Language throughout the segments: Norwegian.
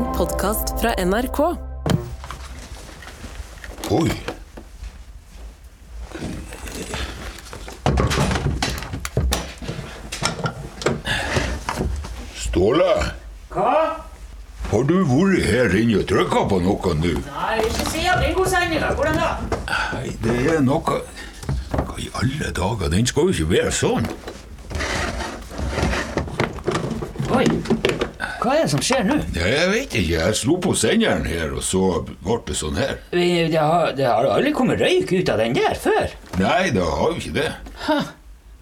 En podkast fra NRK. Oi. Ståle, Hva? har du vært her inne og trykka på noe nå? Nei, ikke si at bingosendinga. Hvordan da? Nei, det er noe Hva i alle dager? Den skal jo ikke være sånn. Oi. Hva er det som skjer nå? Nei, Jeg vet ikke. Jeg slo på senderen her, og så ble det sånn her. Det har, det har aldri kommet røyk ut av den der før. Nei, det har jo ikke det. Hæ?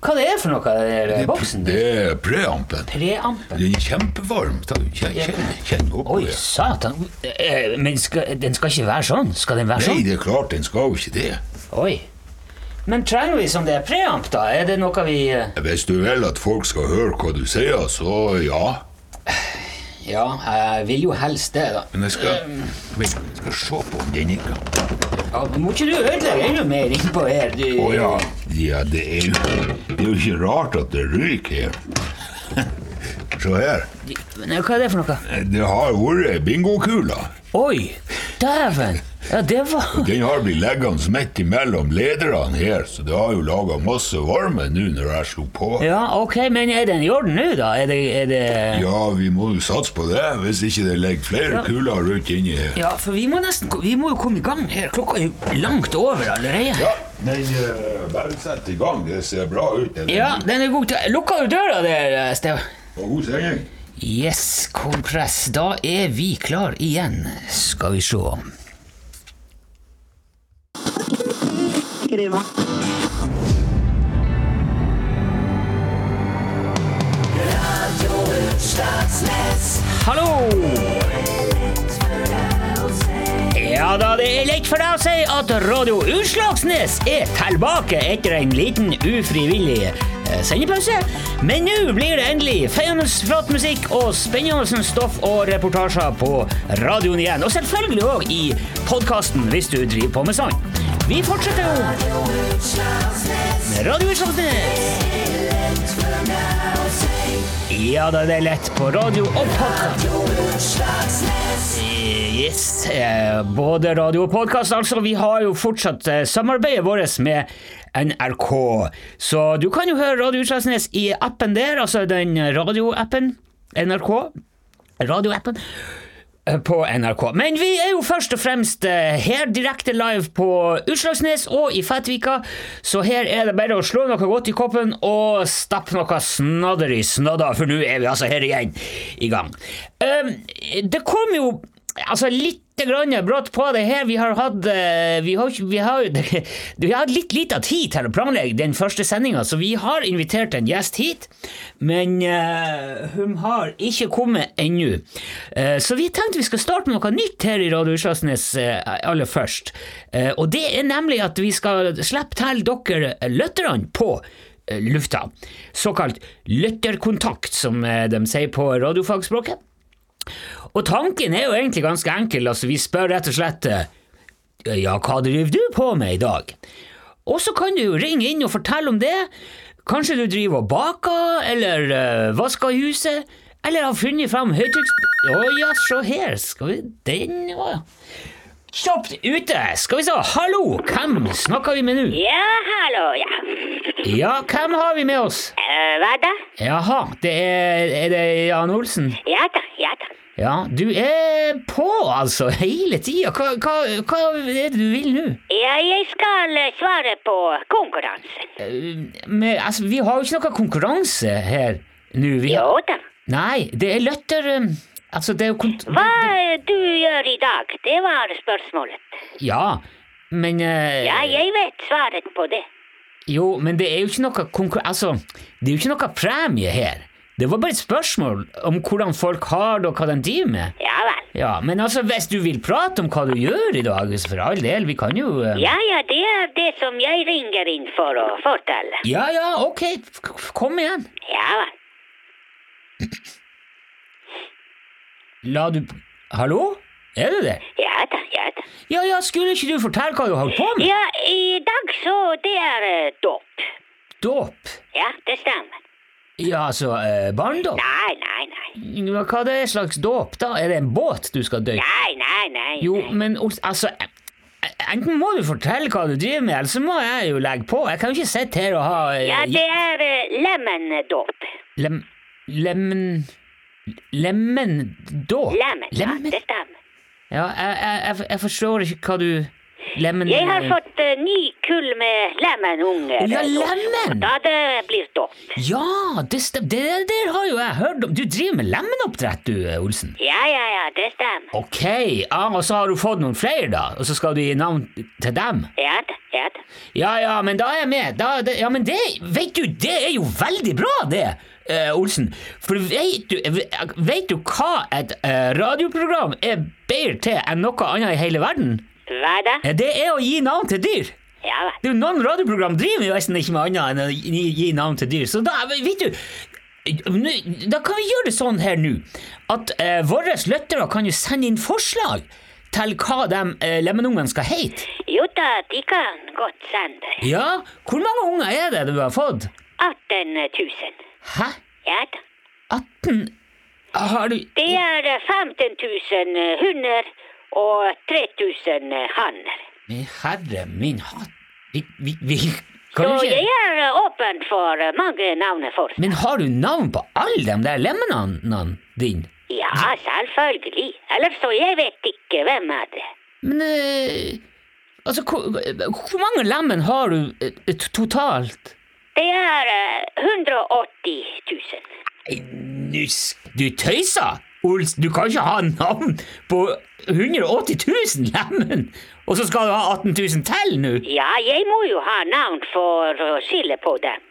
Hva det er for noe, den der boksen? Det er preampen. Preampen? Den er kjempevarm. Kjenn, kjenn, kjenn oppå Oi, satan. Eh, Men skal, den skal ikke være sånn? Skal den være Nei, sånn? det er klart den skal jo ikke det. Oi. Men trenger vi som det er preamp, da? Er det noe vi eh, Hvis du vil at folk skal høre hva du sier, så ja. Ja, jeg vil jo helst det, da. Men jeg skal, Vent, jeg skal se på om den ikke Ja, må ikke du ødelegge enda mer innpå her? Du, Å ja. ja det, er jo, det er jo ikke rart at det ryker her. Se her. Men Hva er det for noe? Det har vært bingokula. Oi, dæven! Ja, det var Den har blitt liggende midt imellom lederne her, så det har jo laga masse varme nå når jeg slo på. Ja, ok, men er den i orden nå, da? Er det, er det... Ja, vi må jo satse på det, hvis ikke det ligger flere Ja. kuler rundt inni her. Ja, for vi må nesten Vi må jo komme i gang her. Klokka er jo langt over allerede. Ja, men uh, bare sett i gang. Det ser bra ut. Ja, den er god. til Lukka du døra der, Stev? Og god sending. Yes, kompress. Da er vi klar igjen. Skal vi se. Hallo! Ja da, det er lett for deg å si at Radio Utslagsnes er tilbake etter en liten ufrivillig sendepause. Men nå blir det endelig feiende flott musikk og spennende stoff og reportasjer på radioen igjen. Og selvfølgelig òg i podkasten hvis du driver på med sånn. Vi fortsetter jo med Radio Utslagsnes. Ja da, det er lett på radio og podkast. Yes, eh, både radio og podkast, altså. Vi har jo fortsatt eh, samarbeidet vårt med NRK. Så du kan jo høre Radio Utslagsnes i appen der, altså den radioappen. NRK. Radioappen. eh, På NRK. Men vi er jo først og fremst eh, her direkte live på Utslagsnes og i Fettvika, så her er det bare å slå noe godt i koppen og stappe noe snadder i snadda, for nå er vi altså her igjen i gang. Um, det kom jo Altså litt grann brått på det her. Vi har hatt eh, Vi har, vi har, vi har litt lite tid til å planlegge den første sendinga, så vi har invitert en gjest hit. Men uh, hun har ikke kommet ennå. Uh, så vi tenkte vi skal starte noe nytt her i Radio Utslagsnes uh, aller først. Og det er nemlig at vi skal slippe til dere lytterne på lufta. Såkalt lytterkontakt, som de sier på radiofagspråket. Og tanken er jo egentlig ganske enkel, altså vi spør rett og slett eh, Ja, hva driver du på med i dag? Og så kan du jo ringe inn og fortelle om det. Kanskje du driver og baker, eller uh, vasker huset, eller har funnet fram høytrykks... Å ja, se her, skal vi Den var Kjapt ute, skal vi se, hallo, hvem snakker vi med nå? Ja, hallo, ja. Ja, hvem har vi med oss? Uh, hva da? Jaha, det er, er det Jan Olsen? Ja da, ja da. Ja, du er på, altså, hele tida. Hva, hva, hva er det du vil nå? Ja, jeg skal eh, svare på konkurransen. Men altså, vi har jo ikke noe konkurranse her nå. Vi har, Jo da. nei, det er løtter um, Altså, det er jo kont... Hva eh, du gjør i dag, det var spørsmålet. Ja, men uh... Ja, jeg vet svaret på det. Jo, men det er jo ikke noe konkurranse... Altså, det er jo ikke noe premie her. Det var bare et spørsmål om hvordan folk har det, og hva de driver med. Ja vel. Ja, Men altså, hvis du vil prate om hva du gjør i dag, så for all del, vi kan jo eh, Ja, ja, det er det som jeg ringer inn for å fortelle. Ja, ja, ok, kom igjen. Ja vel. La du Hallo? Er du det? Ja da, ja da. Ja, ja, skulle ikke du fortelle hva du holdt på med? Ja, i dag så det er eh, dåp. Dåp? Ja, det stemmer. Ja, altså, eh, barndom? Nei, nei, nei. Hva er det slags dåp, da? Er det en båt du skal dø? Nei, nei, nei. Jo, men altså Enten må du fortelle hva du driver med, eller så må jeg jo legge på. Jeg kan jo ikke sitte her og ha eh, Ja, det er eh, lemmendåp. lem... Lemen... Lemmendåp? Lemen, ja, det stemmer. Ja, jeg, jeg, jeg forstår ikke hva du Lemen... Jeg har fått uh, ny kull med lemenunger. Ja, lemen! Da det blir dåp. Ja, det, det der har jo jeg hørt om. Du driver med lemenoppdrett du, Olsen. Ja, ja, ja, det stemmer. Ok, ja, og så har du fått noen flere, da? Og så skal du gi navn til dem? Ja ja. Ja, ja, men da er jeg med. Da, det, ja, men det Vet du, det er jo veldig bra, det, Uh, Olsen. For vet du, vet du hva et uh, radioprogram er bedre til enn noe annet i hele verden? Hva da? Eh, Det er å gi navn til dyr. Ja vel. Det er jo Noen radioprogram driver jo nesten ikke med annet enn å gi, gi navn til dyr. Så da, vet du Da kan vi gjøre det sånn her nå at eh, våre lyttere kan jo sende inn forslag til hva de eh, lemenungene skal hete. Jo da, de kan godt sende. Ja, hvor mange unger er det du har fått? 18 000. Hæ? Ja da. 18 Har du Det er eh, 15 000 hunder og 3000 hanner. Men herre min hatt Vi, vi, vi Så ikke jeg er eh, åpen for eh, mange navneforslag. Men har du navn på alle de der lemenene dine? Ja, selvfølgelig. Ellers så jeg vet ikke hvem er det. Men eh, Altså, hvor, hvor mange lemen har du eh, totalt? Det er eh, 180 000. Nei, Du, du tøyser! Ols, du kan ikke ha navn på 180 000 lemen, og så skal du ha 18 000 til nå? Ja, jeg må jo ha navn for å skille på dem.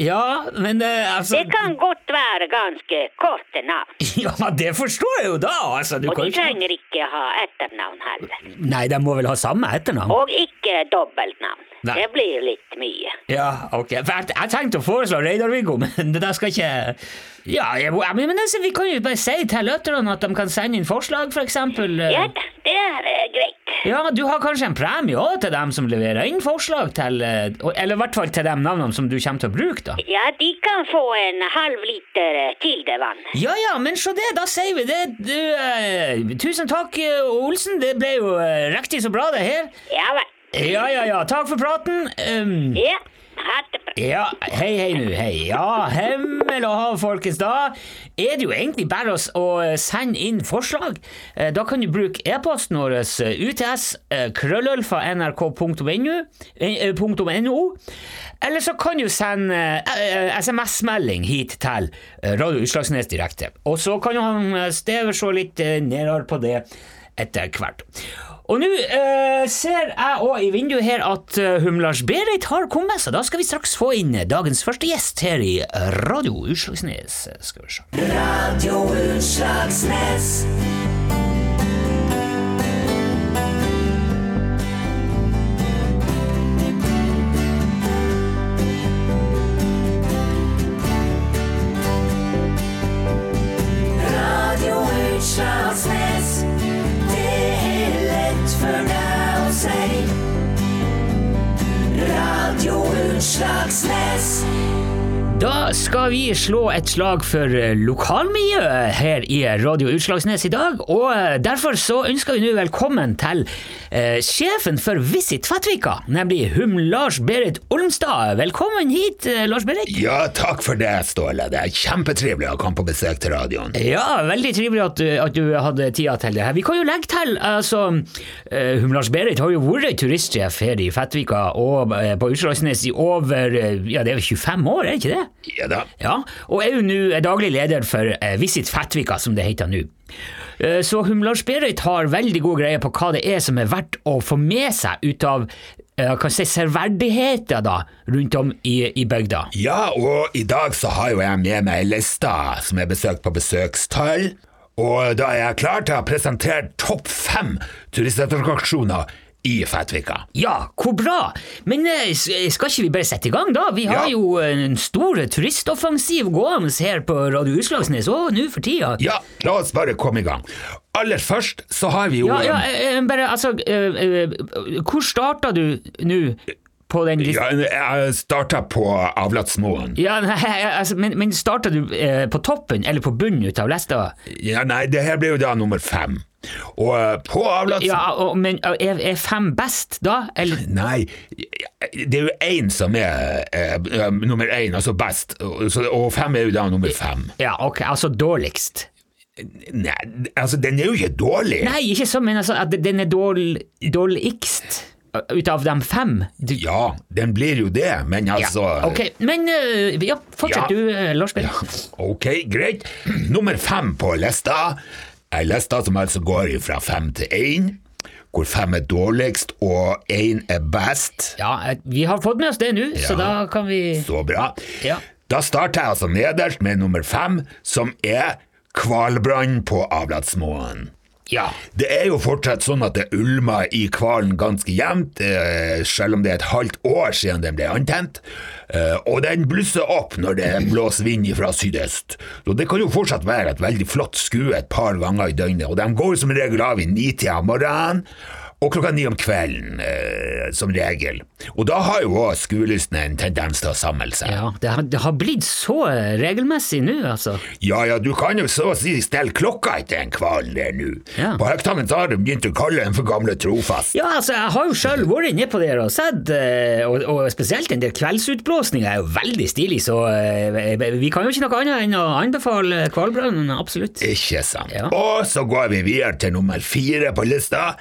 Ja, men det, altså Det kan godt være ganske korte navn. Ja, det forstår jeg jo da, altså. Du Og de trenger ikke ha etternavn heller. Nei, de må vel ha samme etternavn? Og ikke dobbeltnavn. Nei. Det blir litt mye. Ja, ok. For jeg, tenkte å foreslå Reidar-Viggo, men det der skal ikke Ja, jeg, men, men altså, vi kan jo bare si til lytterne at de kan sende inn forslag, for eksempel. eh. Ja det er eh, greit. Ja, du har kanskje en premie òg til dem som leverer inn forslag til eh, Eller i hvert fall til de navnene som du kommer til å bruke, da. Ja, de kan få en halv liter kildevann. Ja ja, men se det, da sier vi det. Du, eh, tusen takk, Olsen. Det ble jo riktig så bra, det her. Ja vel. Ja ja ja, takk for praten. Um, Ja, ha det bra. Ja, hei, hei nå, hei. Ja, himmel og hav, folkens. Da er det jo egentlig bare å eh, sende inn forslag. Eh, Da kan du bruke e-posten vår, eh, uts, krøllalfa nrk.no, .no, eller så kan du sende SMS-melding hit til Radio Utslagsnes direkte. Og så kan han Stever se litt nærmere på det etter hvert. Og nå eh, ser jeg òg i vinduet her at uh, Humlars-Berit har kommet, så da skal vi straks få inn dagens første gjest her i Radio Utslagsnes. Skal vi se. Radio Utslagsnes. Da skal vi slå et slag for eh, lokalmiljøet her i Radio Utslagsnes i dag, og eh, derfor så ønsker vi nå velkommen til eh, sjefen for Visit Fettvika, nemlig Hum Lars Berit Olmstad. Velkommen hit, eh, Lars Berit. Ja, takk for det, Ståle. Det er kjempetrivelig å komme på besøk til radioen. Ja, veldig trivelig at at du hadde tida til det her. Vi kan jo legge til, altså eh, Hum Lars Berit har jo vært turistsjef her i Fettvika og eh, på Utslagsnes i over ja, det er 25 år, er det ikke det? Ja da. Ja, og er jo nå daglig leder for eh, Visit Fettvika, som det heter nå. Eh, Så Humlars Berit har veldig god greie på hva det er som er verdt å få med seg ut av eh, kan si, serverdigheter da, rundt om i, i bygda. Ja, og i dag så har jo jeg med meg ei liste som er besøkt på besøkstall. Og da er jeg klar til å presentere topp fem turistattraksjoner i Fettvika. Ja, hvor bra! Men eh, skal ikke vi bare sette i gang, da? Vi har Ja. jo en stor turistoffensiv gående her på Radio Utslagsnes òg nå for tida. Ja, la oss bare komme i gang. Aller først så har vi jo Ja, ja, eh, eh, bare altså eh, eh, Hvor starta du nå på den? Ja, jeg starta på Avlatsmoen. Ja, nei, altså, men, men starta du eh, på toppen eller på bunnen ut av lista? Ja, nei, det her ble jo da nummer fem. Og eh, på avlatsen Ja, og, men eh, er, er fem best da? Eller Nei, det er jo én som er eh, eh, nummer én, altså best, så- og fem er jo da nummer fem. Ja, ok, altså dårligst. Nei, altså, den er jo ikke dårlig. Nei, ikke sånn, men altså at den er dårl, dårligst ut av de fem. Du, Ja, den blir jo det, men ja, altså ok, men uh, ja, fortsett Ja. du, Lars Lars Ja, Ok, greit. Nummer fem på lista er at som altså går fra fem til én, hvor fem er dårligst og én er best. Ja, eh, vi har fått med oss det nå, så da kan vi Så bra. Ja. Da starter jeg altså nederst med nummer fem, som er Kvalbrann på Avlatsmoen. Ja. Det er jo fortsatt sånn at det ulmer i hvalen ganske jevnt, eh, selv om det er et halvt år siden den ble antent. Eh, og den blusser opp når det blåser vind fra sydøst. Så det kan jo fortsatt være et veldig flott skue et par ganger i døgnet. Og de går som regel av i nitida om morgenen. Og klokka ni om kvelden, eh, som regel. Og da har jo òg skuelystne en tendens til å samle seg. ja det, har, det har blitt så regelmessig nå, altså. Ja, ja, du kan jo så å si stelle klokka etter en hvalen der nå. Ja. På Høgtangen har de begynt å kalle den for gamle trofast. Ja, altså, jeg har jo sjøl vært inne på der og sett, eh, og, og spesielt den der kveldsutblåsninga er jo veldig stilig, så eh, vi kan jo ikke noe annet enn å anbefale Kvalbrønnen, absolutt. Ikke sant. Ja. Og så går vi videre til nummer fire på lista.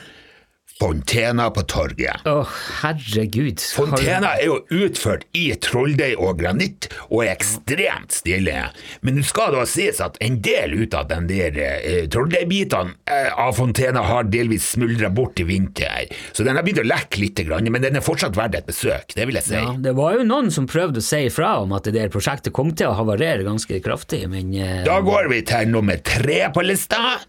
Fontena på torget. Å, herregud. Fontena er jo utført i trolldeig og granitt, og er ekstremt stille Men det skal da sies at en del ut av den der eh, trolldeigbitene eh, av Fontena har delvis smuldra bort i vinter, så den har begynt å lekke litt, men den er fortsatt verdt et besøk, det vil jeg si. Ja, det var jo noen som prøvde å si ifra om at det der prosjektet kom til å havarere ganske kraftig, men eh, Da går vi til nummer tre på lista.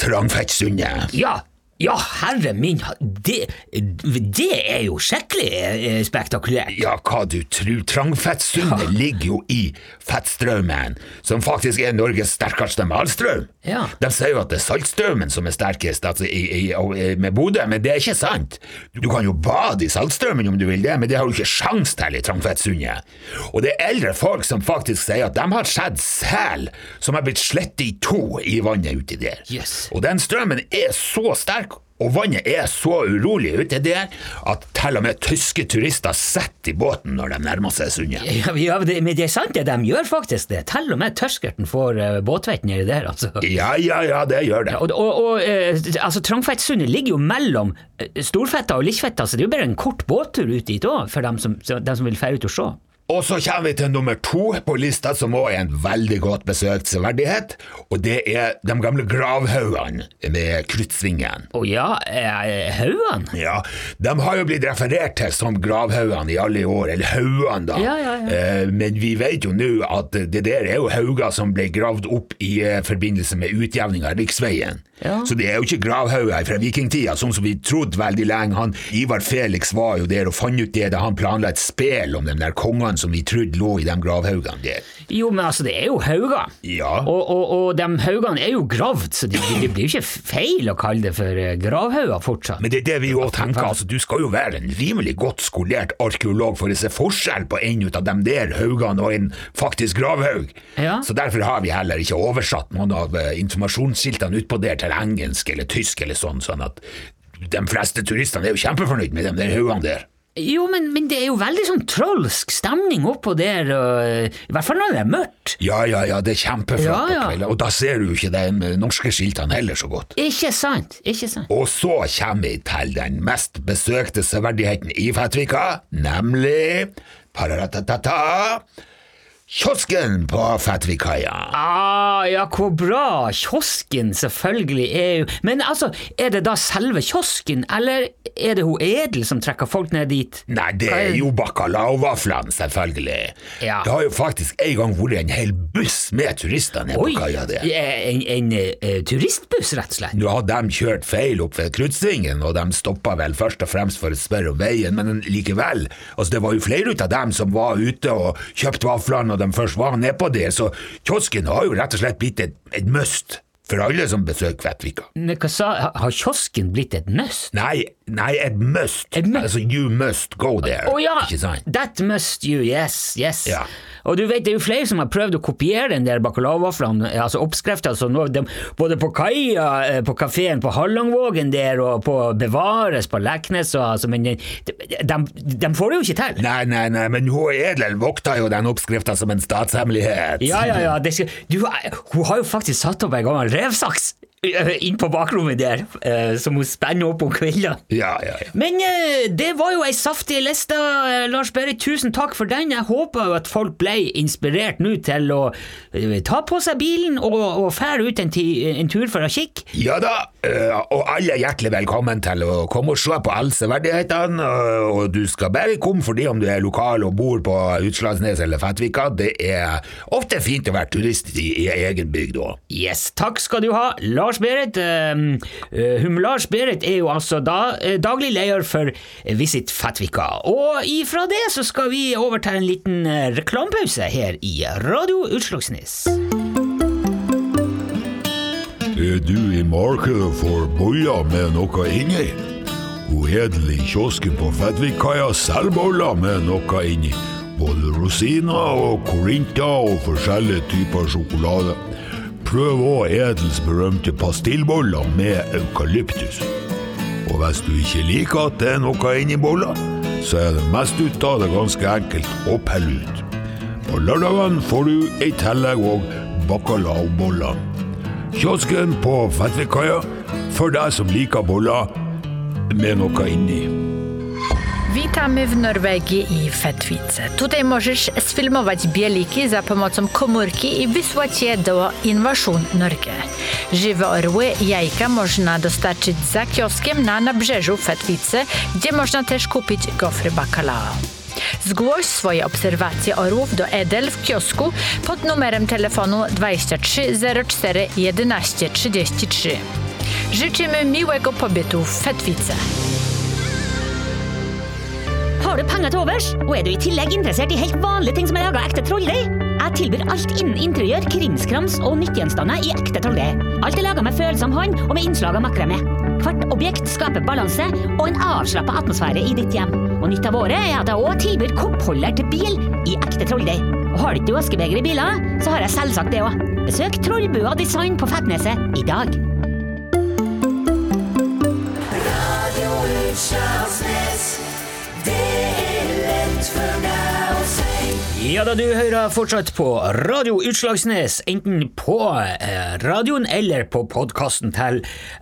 Trangfettsundet. Ja, ja, herre min, det, det er jo skikkelig eh, spektakulært. Ja, hva du tror. Trangfettsundet ligger jo i fettstrømmen, som faktisk er Norges sterkeste malstrøm. Ja. De sier jo at det er saltstrømmen som er sterkest altså i, i, med Bodø, men det er ikke sant. Du kan jo bade i saltstrømmen om du vil det, men det har du ikke sjans til i Trangfettsundet. Og det er eldre folk som faktisk sier at de har sett sel som har blitt slettet i to i vannet uti der. Yes. Og den strømmen er så sterk, og vannet er så urolig ute der, at til og med tyske turister sitter i båten når de nærmer seg sundet. Ja, ja, men det er sant det, de gjør faktisk det. Til og med tørskerten får uh, båtvett nedi der, altså. Ja, ja, ja, det gjør det. Og, og, og uh, altså, Trangfettsundet ligger jo mellom eh, Storfetta og Likkfetta, så det er jo bare en kort båttur ut dit òg, for dem som, dem som vil fære ut og se. Og så kommer vi til nummer to på lista, som også er en veldig godt besøkt severdighet, og det er de gamle gravhaugene med kruttsvingen. Å ja, haugene? Ja, de har jo blitt referert til som gravhaugene i alle år, eller haugene da. Ja, ja, ja. Eh, men vi vet jo nå at det der er jo hauger som ble gravd opp i eh, forbindelse med utjevning av riksveien. Så det er jo ikke gravhauger fra vikingtida, sånn som vi trodde veldig lenge. Han, Ivar Felix var jo der og fant ut det da han planla et spel om de der kongene som vi trodde lå i de gravhaugene der. Jo, men altså, det er jo hauger. Ja. Og, og, og de haugene er jo gravd, så det, det blir jo ikke feil å kalle det for eh, gravhauger fortsatt. Men det er det vi jo tenker, altså du skal jo være en rimelig godt skolert arkeolog for å se forskjell på en ut av de der haugene og en faktisk gravhaug. Ja. Så derfor har vi heller ikke oversatt noen av eh, informasjonsskiltene utpå der til engelsk eller tysk eller sånn, sånn at de fleste turistene er jo kjempefornøyd med de der haugene der. Jo, men, men det er jo veldig sånn trolsk stemning oppå der, og, i hvert fall når det er mørkt. Ja, ja, ja, det er kjempeflott Ja, ja. på kvelden, og da ser du jo ikke de norske skiltene heller så godt. Ikke sant, ikke sant. Og så kommer vi til den mest besøkte severdigheten i Fettvika, nemlig pararatata, kiosken på Fettvikaia. Ah, ja, hvor bra. Kiosken, selvfølgelig, er jo Men altså, er det da selve kiosken, eller er det hun Edel som trekker folk ned dit? Nei, det er jo bacalaovaflene, selvfølgelig. Ja. Det har jo faktisk en gang vært en hel buss med turister nede på kaia der. en, en, en, turistbuss, rett og slett? Nå hadde de kjørt feil opp ved Kruttsvingen, og de stoppa vel først og fremst for å spørre om veien, men likevel. Altså, det var jo flere av dem som var ute og kjøpte vaflene når de først var nedpå der, så kiosken har jo rett og slett blitt et, et must For alle som besøker Fettvika. Men Hva sa Har kiosken blitt et must? Nei, nei, et must. Et must. Altså, you must go there. Å ja! Ikke sant? That must you, yes, yes. Ja. Og du vet, det er jo flere som har prøvd å kopiere den der bacalaovaflene, altså oppskrifta, altså, både på kaia, eh, på kafeen på Hallangvågen der, og på Bevares på Leknes, og, altså, men de, de, de får det jo ikke til. Nei, nei, nei, men hun Edel vokter jo den oppskrifta som en statshemmelighet. Ja, ja, ja. Det skal, du, hun har jo faktisk satt opp en gammel revsaks eh, inn på bakrommet der, eh, som hun spenner opp om kveldene. Ja, ja, ja. Men eh, det var jo ei saftig liste, eh, Lars Berit. Tusen takk for den. Jeg håper jo at folk ble inspirert nå til å ta på seg bilen og, og fære ut en, en tur for å kikke. Ja da, og alle er hjertelig velkommen til å komme og se på alle severdighetene. Og du skal bare komme fordi om du er lokal og bor på Utslagsnes eller Fettvika. Det er ofte fint å være turist i, i egen bygd òg. Yes, takk skal du ha. Lars Berit eh, eh, hum, Lars Berit er jo altså da eh, daglig leder for Visit Fettvika. Og ifra det så skal vi over en liten eh, reklamepause her i Radio Utslagsnes. Er du i markedet for boller med noe inni? Hun Edel i kiosken på Fettvikkaia selger boller med noe inni. Både rosiner og korinter og forskjellige typer sjokolade. Prøv òg Edels berømte pastillboller med eukalyptus. Og hvis du ikke liker at det er noe inni bolla, så er det mest ut av det ganske enkelt å pelle ut. På lørdagen får du i tillegg òg bacalaoboller. Kiosken på Fettvikkaia for deg som liker boller med noe inni. Witamy w Norwegii i Fetwice. Tutaj możesz sfilmować bieliki za pomocą komórki i wysłać je do Inwaszun Norge. Żywe orły i jajka można dostarczyć za kioskiem na nabrzeżu Fetwice, gdzie można też kupić gofry bacalao. Zgłoś swoje obserwacje orłów do Edel w kiosku pod numerem telefonu 23 04 11 33. Życzymy miłego pobytu w Fetwice. Har du penger til overs, og er du i tillegg interessert i helt vanlige ting som er laga ekte trolldeig? Jeg tilbyr alt innen interiør, krimskrams og nyttegjenstander i ekte trolldeig. Alt er laga med følsom hånd og med innslag av makrame. Hvert objekt skaper balanse og en avslappa atmosfære i ditt hjem. Og nytt av året er at jeg òg tilbyr koppholder til bil i ekte trolldeig. Og har du ikke askebeger i biler, så har jeg selvsagt det òg. Besøk Trollbua Design på Fettneset i dag. Radio Utslagsnes. Ja da, du hører fortsatt på Radio Utslagsnes, enten på eh, radioen eller på podkasten til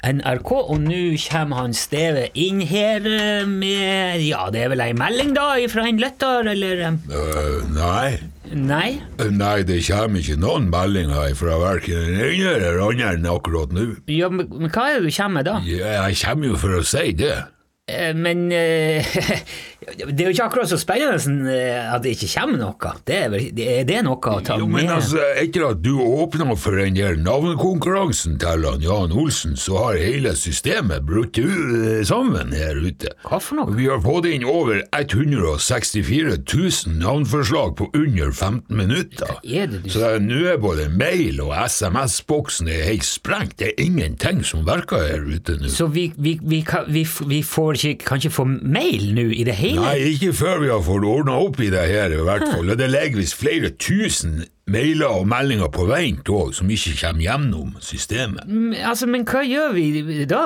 NRK. Og nå kommer han Steve inn her eh, med Ja, det er vel ei melding, da, fra en lytter, eller Uh, nei. nei. Nei? Nei, det kommer ikke noen meldinger fra verken den ene eller andre akkurat nå. Ja, men, men hva er det du kommer med da? Ja, Jeg kommer jo for å si det. Uh, Men det er jo ikke akkurat så spennende eh, at det ikke kommer noe. Det er, er det noe å ta Jo, men med? altså, etter at du åpna for den der navnekonkurransen til han Jan Olsen, så har hele systemet brutt sammen her ute. Hva for noe? Vi har fått inn over 164 000 navnforslag på under 15 minutter. er det du Så nå er både mail og SMS-boksen helt sprengt. Det er ingenting som virker her ute nå. Så vi, vi, vi, kan, vi, vi får ikke, kan ikke få mail nå i det hele? Nei, ikke før vi har fått ordna opp i det her, i hvert fall. Og det ligger visst flere tusen mailer og meldinger på vent òg, som ikke kommer gjennom systemet. Mm, Altså, men hva gjør vi da?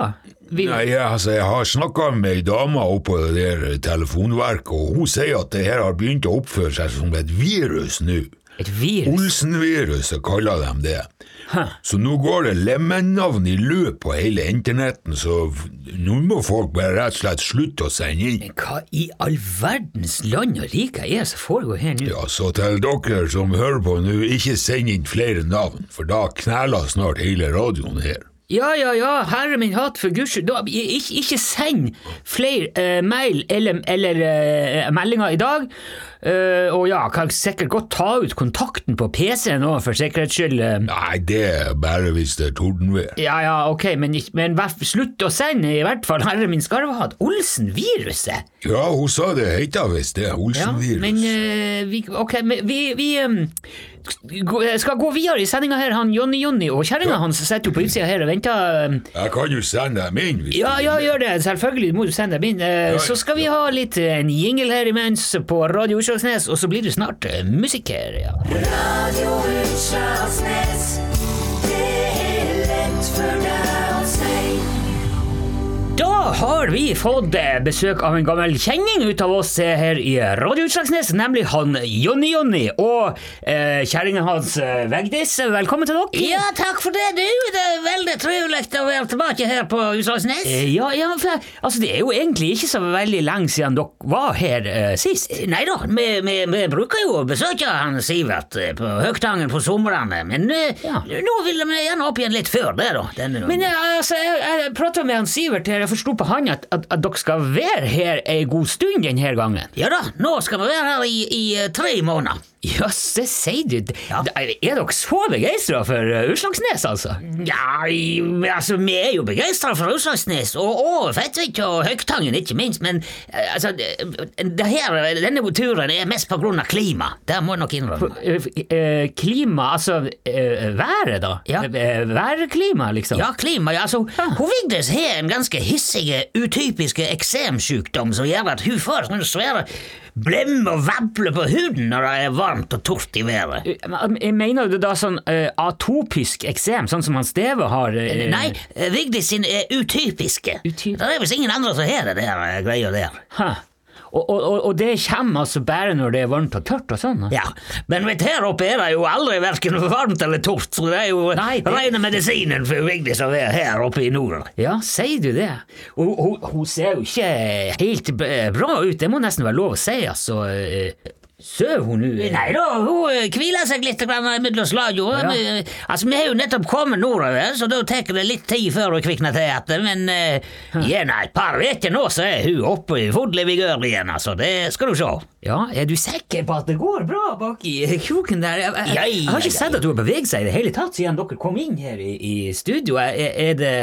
Vi, Nei, jeg, altså, jeg har snakka med ei dame oppå det der telefonverket, og hun sier at det her har begynt å oppføre seg som et virus nå. et virus? Olsen-viruset kaller de det. Hæ. Så nå går det lemmennavn i løp på hele internetten, så nå må folk bare rett og slett slutte å sende inn. Men hva i all verdens land og rike er det som foregår her nå? Ja, så til dere som hører på nå, ikke send inn flere navn, for da kneler snart hele radioen her. Ja, ja, ja, herre min hatt, for guds skyld, da, ikke, ikke send flere uh, mail eller, eller uh, meldinger i dag. Eh, og ja, kan sikkert godt ta ut kontakten på PC-en òg, for sikkerhets skyld. eh. Nei, det er bare hvis det er tordenvær. Ja, ja, ok, men, men slutt å sende, i hvert fall. Herre min skarvehatt. Olsen-viruset. Ja, hun sa det heita visst det, Olsen-virus. men uh, vi, ok, men vi, vi um, skal gå videre i sendinga her. Han Jonny Jonny og kjerringa hans sitter jo på utsida her og venter. Um, Jeg kan jo sende dem inn hvis Ja, ja, gjør det. Selvfølgelig må du sende dem inn. Eh, Så skal vi ha litt en jingle her imens på Radio Utslagsnes, og så blir du snart musiker. Ja. Radio Utslagsnes. Da har vi fått eh, besøk av en gammel kjenning ut av oss eh, her i Radio Utslagsnes, nemlig han Jonny Jonny og eh, kjerringa hans Vegdis. Velkommen til dere. Ja, takk for det, du. Det er veldig trivelig å være tilbake her på Utslagsnes. Eh, Ja, ja, for altså, det er jo egentlig ikke så veldig lenge siden dere var her eh, sist. Nei da, vi, vi, vi bruker jo å besøke han Sivert eh, på Høgtangen på somrene, men eh, Ja. nå ville vi gjerne opp igjen litt før det, da. Denne Men eh, altså, jeg, jeg prata med han Sivert her, jeg forsto på han at, at, at dere skal være her ei god stund denne gangen. Ja da, nå skal vi være her i, i eh, tre måneder. Ja, det sier du. Er dere så begeistra for uh, Utslagsnes, altså? Ja, altså, vi er jo begeistra for Utslagsnes, og, og Fettvik og Høgtangen, ikke minst, men eh, altså, det, her, denne turen er mest på grunn av klima. Det må jeg nok innrømme. Eh, eh, klima, altså eh, været, da? Ja. Eh, Værklima, liksom? Ja, klima, ja, altså, hun Vigdis har en ganske hissige, utypiske eksemsykdom som gjør at hun får sånne svære blemmer og vabler på huden når det er varmt og tørt i været. Eh, men Jeg mener du da sånn uh, atopisk eksem, sånn som han Steve har? Uh, Nei, Vigdis sin er utypiske. Utyp Det er visst ingen andre som har det der eh, greia der. Hæ. Og, og, og- det kommer altså bare når det er varmt og tørt og sånn? Ja, men vet her oppe er det jo aldri hverken varmt eller tørt, så det er jo Nei, det- rene medisinen for Vigdis å være her oppe i nord. Ja, sier du det? Hun, hun, hun ser jo ikke helt bra ut, det må nesten være lov å si, altså. Eh, Søv hun nå? Nei da, hun eh, hviler seg litt mellom slagene. Ja. Vi- Altså, vi har jo nettopp kommet nordover, så da tar det litt tid før hun kvikner til igjen. Men uh, gjennom et par uker nå, så er hun oppe i full vigør igjen, altså. Det skal du se. Ja, er du sikker på at det går bra bak i kroken der? Jeg, jeg, jeg, jeg har ikke sett at hun har beveget seg i det hele tatt siden dere kom inn her i, i studio. Er, er det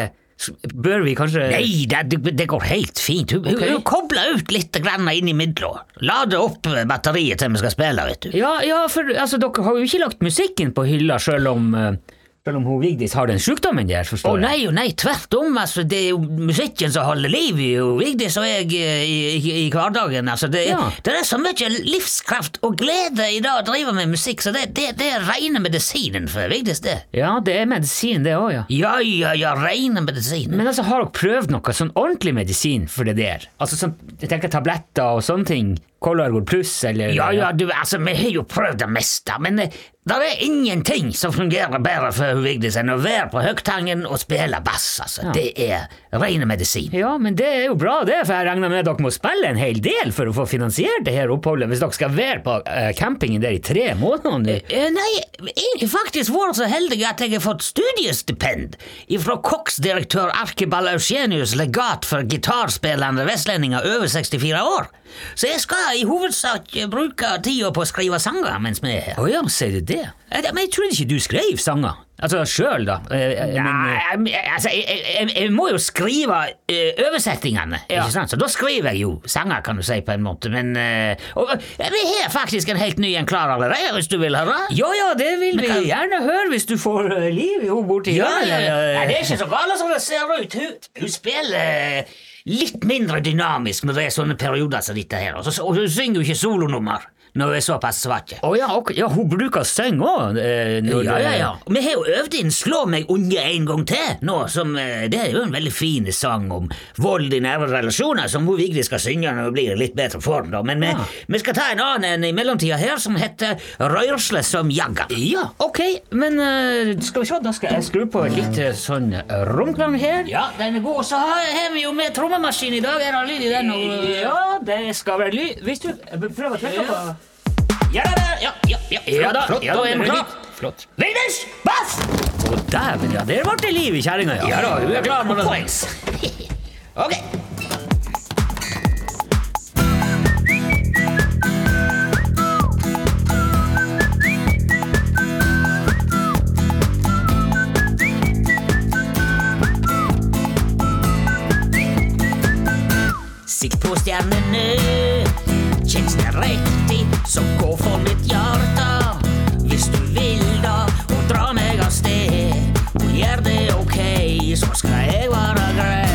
Bør vi kanskje Nei, det, det går helt fint. Hun, okay. hun, kobler ut litt innimellom. Lader opp batteriet til vi skal spille, vet du. Ja, ja, for altså, dere har jo ikke lagt musikken på hylla selv om Selv om hun Vigdis har den sykdommen der, forstår jeg. nei å nei, tvert om. Altså, det er jo musikken som holder liv i jo Vigdis og jeg eh, i, i, i hverdagen. Altså, det, Ja. det er så mye livskraft og glede i det å drive med musikk, så det, det, det er rene medisinen for Vigdis, det. Ja, det er medisin, det òg, ja. Ja, ja, ja, rene medisin. Men altså, har dere prøvd noe sånn ordentlig medisin for det der? Altså sånn, jeg tenker tabletter og sånne ting? Colorgol pluss, eller Ja, ja, du, altså, vi har jo prøvd det meste, men eh, det er ingenting som fungerer bedre for Vigdis enn å være på Høgtangen og spille bass, altså. Ja. Det er rene medisin. Ja, men det er jo bra det, for jeg regner med dere må spille en hel del for å få finansiert det her oppholdet, hvis dere skal være på eh, campingen der i tre måneder nå. Eh, Nei, jeg har faktisk vært så heldig at jeg har fått studiestipend fra koksdirektør Arkibal Eugenius legat for gitarspillende vestlendinger over 64 år. Så jeg skal i hovedsak bruke tida på å skrive sanger mens vi er her. Å ja, sier du det? Jeg, men jeg trodde ikke du skrev sanger. Altså sjøl, da. Eh, eh, eh, Nei, altså, jeg, jeg, jeg må jo skrive eh, oversettingene, Ja. ikke sant? så da skriver jeg jo sanger, kan du si, på en måte. Men eh, og, eh, vi har faktisk en helt ny en klar allerede, hvis du vil høre. ja ja, det vil vi kan- gjerne høre hvis du får eh, liv i henne borti Ja, ja, ja, ja. eh. Nei, det er ikke så galt som det ser ut. Hun, hun spiller eh, litt mindre dynamisk når det er sånne perioder som dette her. Og, så, og hun synger jo ikke solonummer når hun er såpass svak. Å ja, ok. ja, hun bruker seng òg. Eh, når Ja, det- ja, ja. Vi har jo øvd inn Slå meg unge en gang til nå, som eh, Det er jo en veldig fin sang om vold i nære relasjoner, som hun Vigdi skal synge når hun blir i litt bedre form, da. Men vi, vi skal ta en annen en i mellomtida her, som heter Rørsle som jagger'. Ja, ok, men eh, skal vi se, da skal jeg skru på litt eh, sånn eh, romklang her. Ja, den er god. Og Så har har vi jo med trommemaskin i dag. Er det lyd i den? Og, Ja, det skal være lyd Hvis du eh, prøver å trykke på ja da, ja, ja, ja, ja da. Flott, ja, da er den klar. Flott. Venus, bass! Å, dæven, ja. Der ble det liv i kjerringa, ja. ja da, du er klar med poengs. ok. Sikt på stjernene Kjennes det riktig, så gå for mitt hjerte. Hvis du vil da, og dra meg av sted. Og gjør det ok, så skal jeg være grei.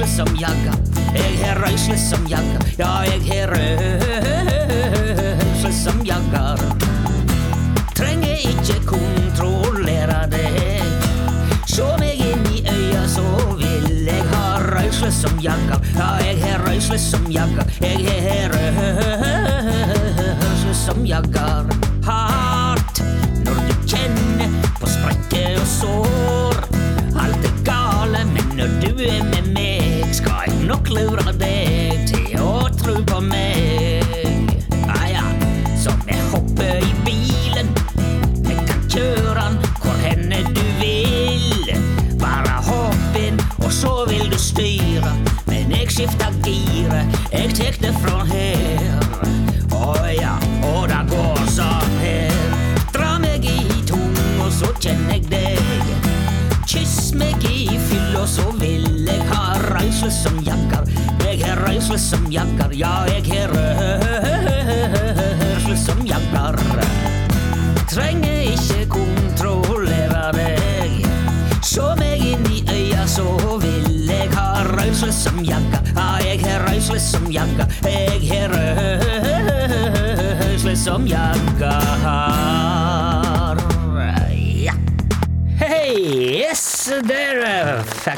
Røysle som jagga. Jeg har røysle som jagga, ja, jeg har røysle som jagger. Trenger ikke kontrollere deg. Sjå meg inn i øya, så vil jeg ha røysle som jagger. Ja, jeg har røysle som jagger. Jeg har røysle som jagger. Jeg som jagger, ja, jeg har røysle som jagger. Trenger ikke kontrollere deg. Se meg inn i øya, så vil jeg ha røysle som jagger. Ja, jeg har røysle som jagger. Jeg har røysle som jagger.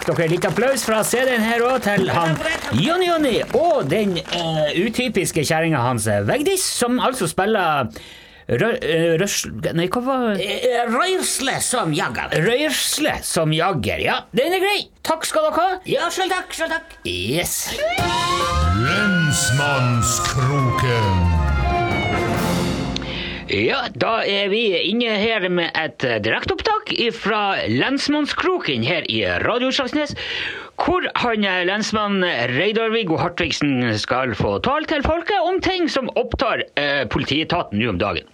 Eh, dere litt applaus fra CD-en her òg til han Jonny Jonny og den uh, utypiske kjerringa hans Vegdis Vigdis, som altså spiller eh. Nei, hva var Røyrsle som jagger. Røyrsle som jagger. Ja, den er grei. Takk skal dere ha. Ja, sjøl takk, sjøl takk. Yes. Lensmannskroken. Ja, da er vi inne her med et eh, direkteopptak fra lensmannskroken her i Radio Slagsnes, hvor han eh, lensmann Reidar-Viggo Hartvigsen skal få tale til folket om ting som opptar eh, politietaten nå om dagen.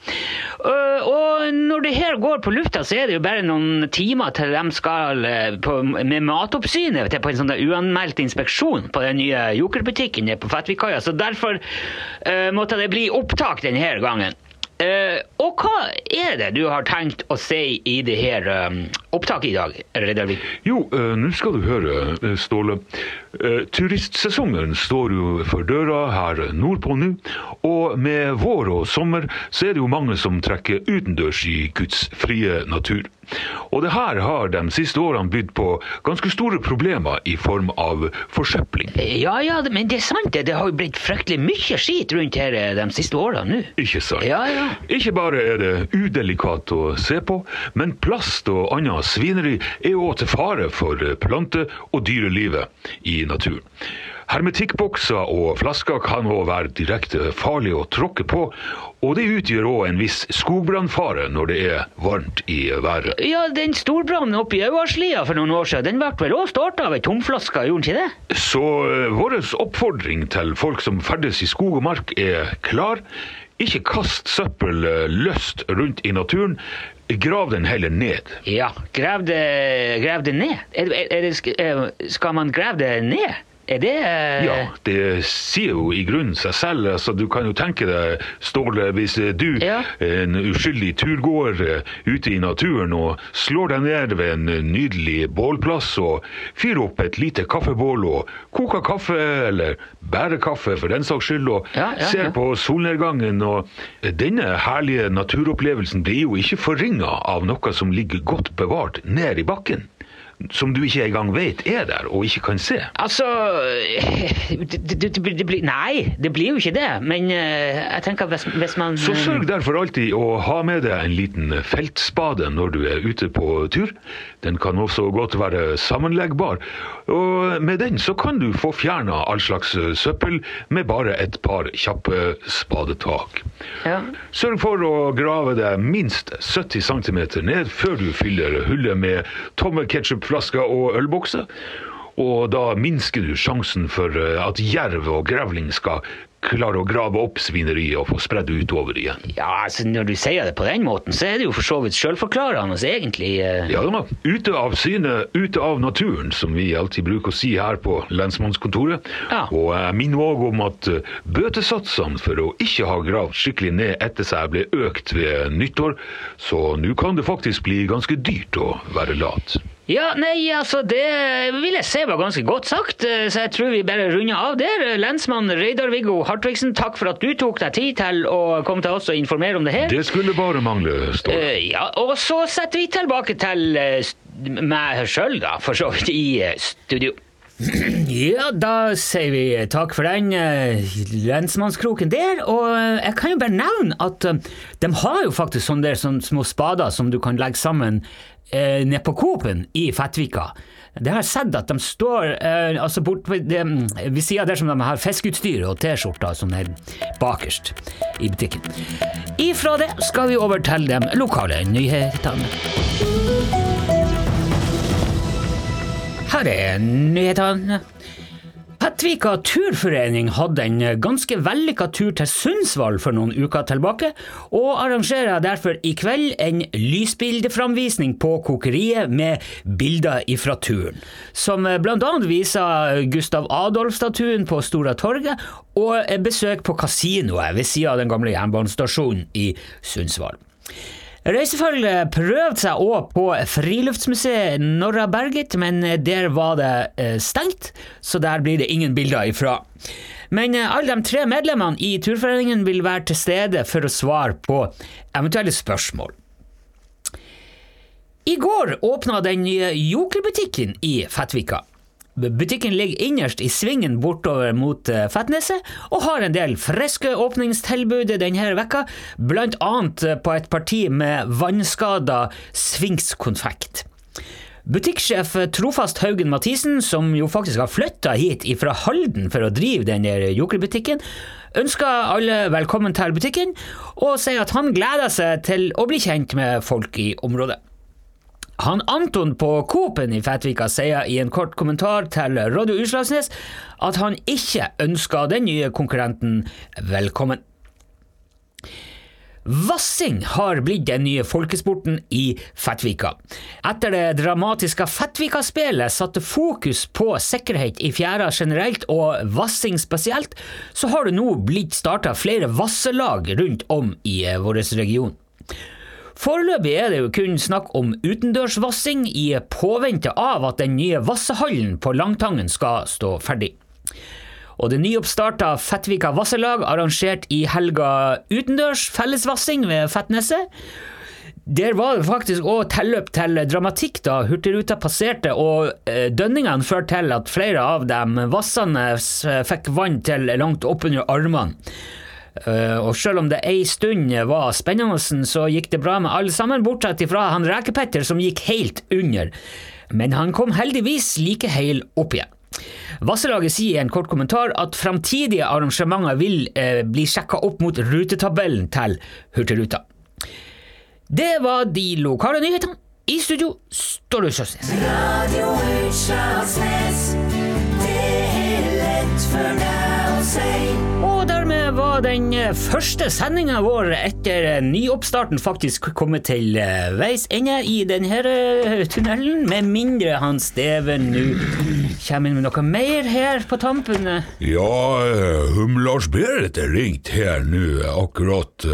Uh, og når det her går på lufta, så er det jo bare noen timer til de skal uh, på, med matoppsynet på en sånn uanmeldt inspeksjon på den nye Joker-butikken på Fettvikkaia, så derfor uh, måtte det bli opptak denne gangen. Eh, og hva er det du har tenkt å si i det her um, opptaket i dag, Reidar-Vik? Jo, uh, nå skal du høre, Ståle. Eh, turistsesongen står jo for døra her nordpå nå. Og med vår og sommer så er det jo mange som trekker utendørs i Guds frie natur. Og det her har de siste årene bydd på ganske store problemer i form av forsøpling. Ja, ja, men det er sant, det. Det har jo blitt fryktelig mye skit rundt her eh, de siste årene nå. Ikke sant? Ja, ja. Ikke bare er det udelikat å se på, men plast og annet svineri er jo til fare for plante- og dyrelivet i naturen. Hermetikkbokser og flasker kan òg være direkte farlig å tråkke på, og det utgjør òg en viss skogbrannfare når det er varmt i været. Ja, den storbrannen oppe i Øvarslia for noen år siden, den ble vel også starta av ei tomflaske, gjorde den ikke det? Så eh, vår oppfordring til folk som ferdes i skog og mark er klar. Ikke kast søppel eh, løst rundt i naturen. Grav den heller ned. Ja, grav det, grav det ned. Er, er, er eh, skal man grave det ned? Er det eh, Ja, det sier jo i grunnen seg selv. Altså, du kan jo tenke deg, Ståle, hvis du, Ja. en uskyldig turgåer eh, ute i naturen, og slår deg ned ved en nydelig bålplass og fyrer opp et lite kaffebål og koker kaffe, eller bærer kaffe for den saks skyld, og Ja, ja, ser på solnedgangen, og denne herlige naturopplevelsen blir jo ikke forringa av noe som ligger godt bevart ned i bakken. Som du ikke engang vet er der, og ikke kan se? Altså det, det, det, det blir, Nei, det blir jo ikke det. Men eh, jeg tenker hvis, hvis man Så sørg derfor alltid å ha med deg en liten feltspade når du er ute på tur. Den kan også godt være sammenleggbar, og med den så kan du få fjerna all slags søppel med bare et par kjappe spadetak. Ja. Sørg for å grave deg minst 70 cm ned før du fyller hullet med tomme ketsjupflasker og ølbokser. Og da minsker du sjansen for eh, at jerv og grevling skal klare å grave opp svineriet og få spredd det utover igjen. Ja, altså Når du sier det på den måten, så er det jo for så vidt sjølforklarende, egentlig. eh. Ja da, ute av syne, ute av naturen, som vi alltid bruker å si her på lensmannskontoret. Ja. Og jeg minner òg om at eh, bøtesatsene for å ikke ha gravd skikkelig ned etter seg ble økt ved nyttår, så nå kan det faktisk bli ganske dyrt å være lat. Ja, nei, altså, det vil jeg si var ganske godt sagt, eh, så jeg tror vi bare runder av der. Lensmann Reidar-Viggo Hartvigsen, takk for at du tok deg tid til å komme til oss og informere om det her. Det skulle bare mangle, Ståle. Eh, ja, og så setter vi tilbake til eh, meg sjøl, da, for så vidt, i studio. Ja, da sier vi takk for den eh, lensmannskroken der. Og eh, jeg kan jo bare nevne at eh, de har jo faktisk sånne der sånne små spader som du kan legge sammen eh, nede på Coop-en i Fettvika. Det har jeg sett at de står eh, altså bort ved, det, ved sida der som de har fiskeutstyr og T-skjorter som er bakerst i butikken. Ifra det skal vi over til de lokale nyhetene. Her er nyhetene. Fettvika turforening hadde en ganske vellykka tur til Sundsvall for noen uker tilbake, og arrangerer derfor i kveld en lysbildeframvisning på kokeriet med bilder ifra turen, som blant annet viser Gustav Adolf-statuen på Stora torget og besøk på kasinoet ved sida av den gamle jernbanestasjonen i Sundsvall. Reisefølget prøvde seg òg på Friluftsmuseet Norra Berget, men der var det eh, stengt, så der blir det ingen bilder ifra. Men eh, alle de tre medlemmene i turforeningen vil være til stede for å svare på eventuelle spørsmål. I går åpna den nye Joker-butikken i Fettvika. Butikken ligger innerst i svingen bortover mot eh, Fettneset, og har en del friske åpningstilbud denne vekka, blant annet eh, på et parti med vannskada sfinkskonfekt. Butikksjef Trofast Haugen Mathisen, som jo faktisk har flytta hit fra Halden for å drive den jokerbutikken, ønsker alle velkommen til butikken, og sier at han gleder seg til å bli kjent med folk i området. Han Anton på Coop-en i Fettvika sier i en kort kommentar til Radio Utslagsnes at han ikke ønsker den nye konkurrenten velkommen. Vassing har blitt den nye folkesporten i Fettvika. Etter det dramatiske Fettvika-spelet satte fokus på sikkerhet i fjæra generelt og vassing spesielt, så har det nå blitt starta flere vasselag rundt om i vår region. Foreløpig er det jo kun snakk om utendørsvassing i påvente av at den nye vassehallen på Langtangen skal stå ferdig. Og det nyoppstarta Fettvika Vasselag arrangerte i helga utendørs fellesvassing ved Fettneset. Der var det faktisk òg tilløp til dramatikk da Hurtigruta passerte, og eh, dønningene førte til at flere av dem vassende fikk vann til langt oppunder armene. Eh, og selv om det ei stund var spennende, så gikk det bra med alle sammen, bortsett fra han Rekepetter som gikk helt under. Men han kom heldigvis like heil opp igjen. Vasselaget sier i en kort kommentar at framtidige arrangementer vil eh, bli sjekka opp mot rutetabellen til Hurtigruta. Det var de lokale nyhetene. I studio står du Kjøsnes. Radio Utslagsnes. Det er lett for deg var den eh, første sendinga vår etter eh, nyoppstarten faktisk kommet til eh, veis ende i denne tunnelen, med mindre han Steven nå kommer inn med noe mer her på tampen. Ja, eh, hum Lars Berit er ringt her nå akkurat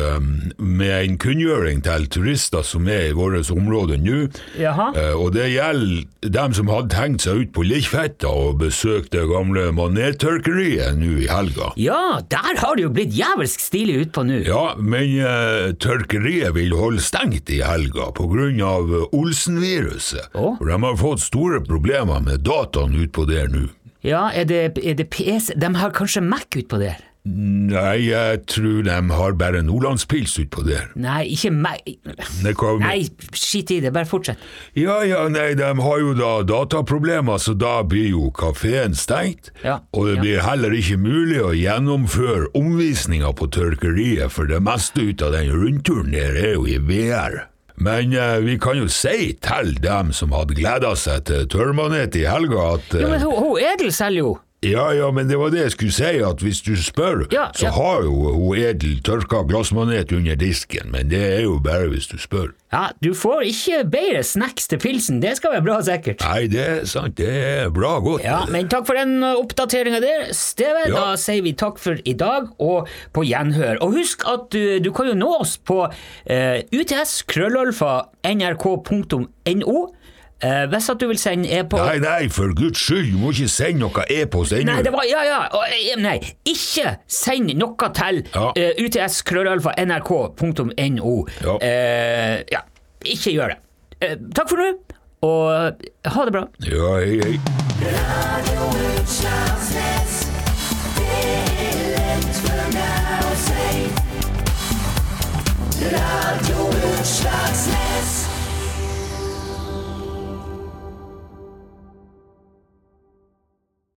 med en kunngjøring til turister som er i vårt område nå. Jaha. Og det gjelder dem som hadde tenkt seg ut på Likkfetta og besøkt det gamle manettørkeriet nå i helga. Ja, der har det jo blitt jævelsk stilig ut på nå. Ja, men uh, tørkeriet vil holde stengt i helga av eh, Olsen-viruset. Oh. For de har fått store problemer med dataen utpå der nå. Ja, er det, er det PC? De har kanskje Mac utpå der? Nei, jeg tror de har bare nordlandspils utpå der. Nei, ikke meg Nei, skit i det, bare fortsett. Ja, ja, nei, de har jo da dataproblemer, så da blir jo kafeen stengt. Ja, Og det ja. blir heller ikke mulig å gjennomføre omvisninger på tørkeriet, for det meste ut av den rundturen der er jo i VR. Men eh, vi kan jo si til dem som hadde gleda seg til tørrmanet i helga, at Jo, eh, men hun, hun Edel selger jo. Ja, ja, men det var det jeg skulle si, at hvis du spør, Ja, så ja. har jo hun Edel tørka glassmanet under disken, men det er jo bare hvis du spør. Ja, du får ikke bedre snacks til pilsen, det skal være bra sikkert. Nei, det er sant, det er bra godt. Ja, men takk for den oppdateringa der, Steve. Ja. Da sier vi takk for i dag, og på gjenhør. Og husk at du, du kan jo nå oss på uh, UTS krøllalfa nrk.no eh, hvis at du vil sende e-post Nei, nei, for guds skyld, du må ikke sende noe e-post ennå. Nei, det var, ja, ja, og, eh, nei, ikke send noe til Ja. uh, uts-nrk.no Ja. Eh, ja, ikke gjør det. Eh, takk for nå, og ha det bra. Ja, hei, hei. Radio Utslagsnes. Det er lett for meg å si. Radio Utslagsnes.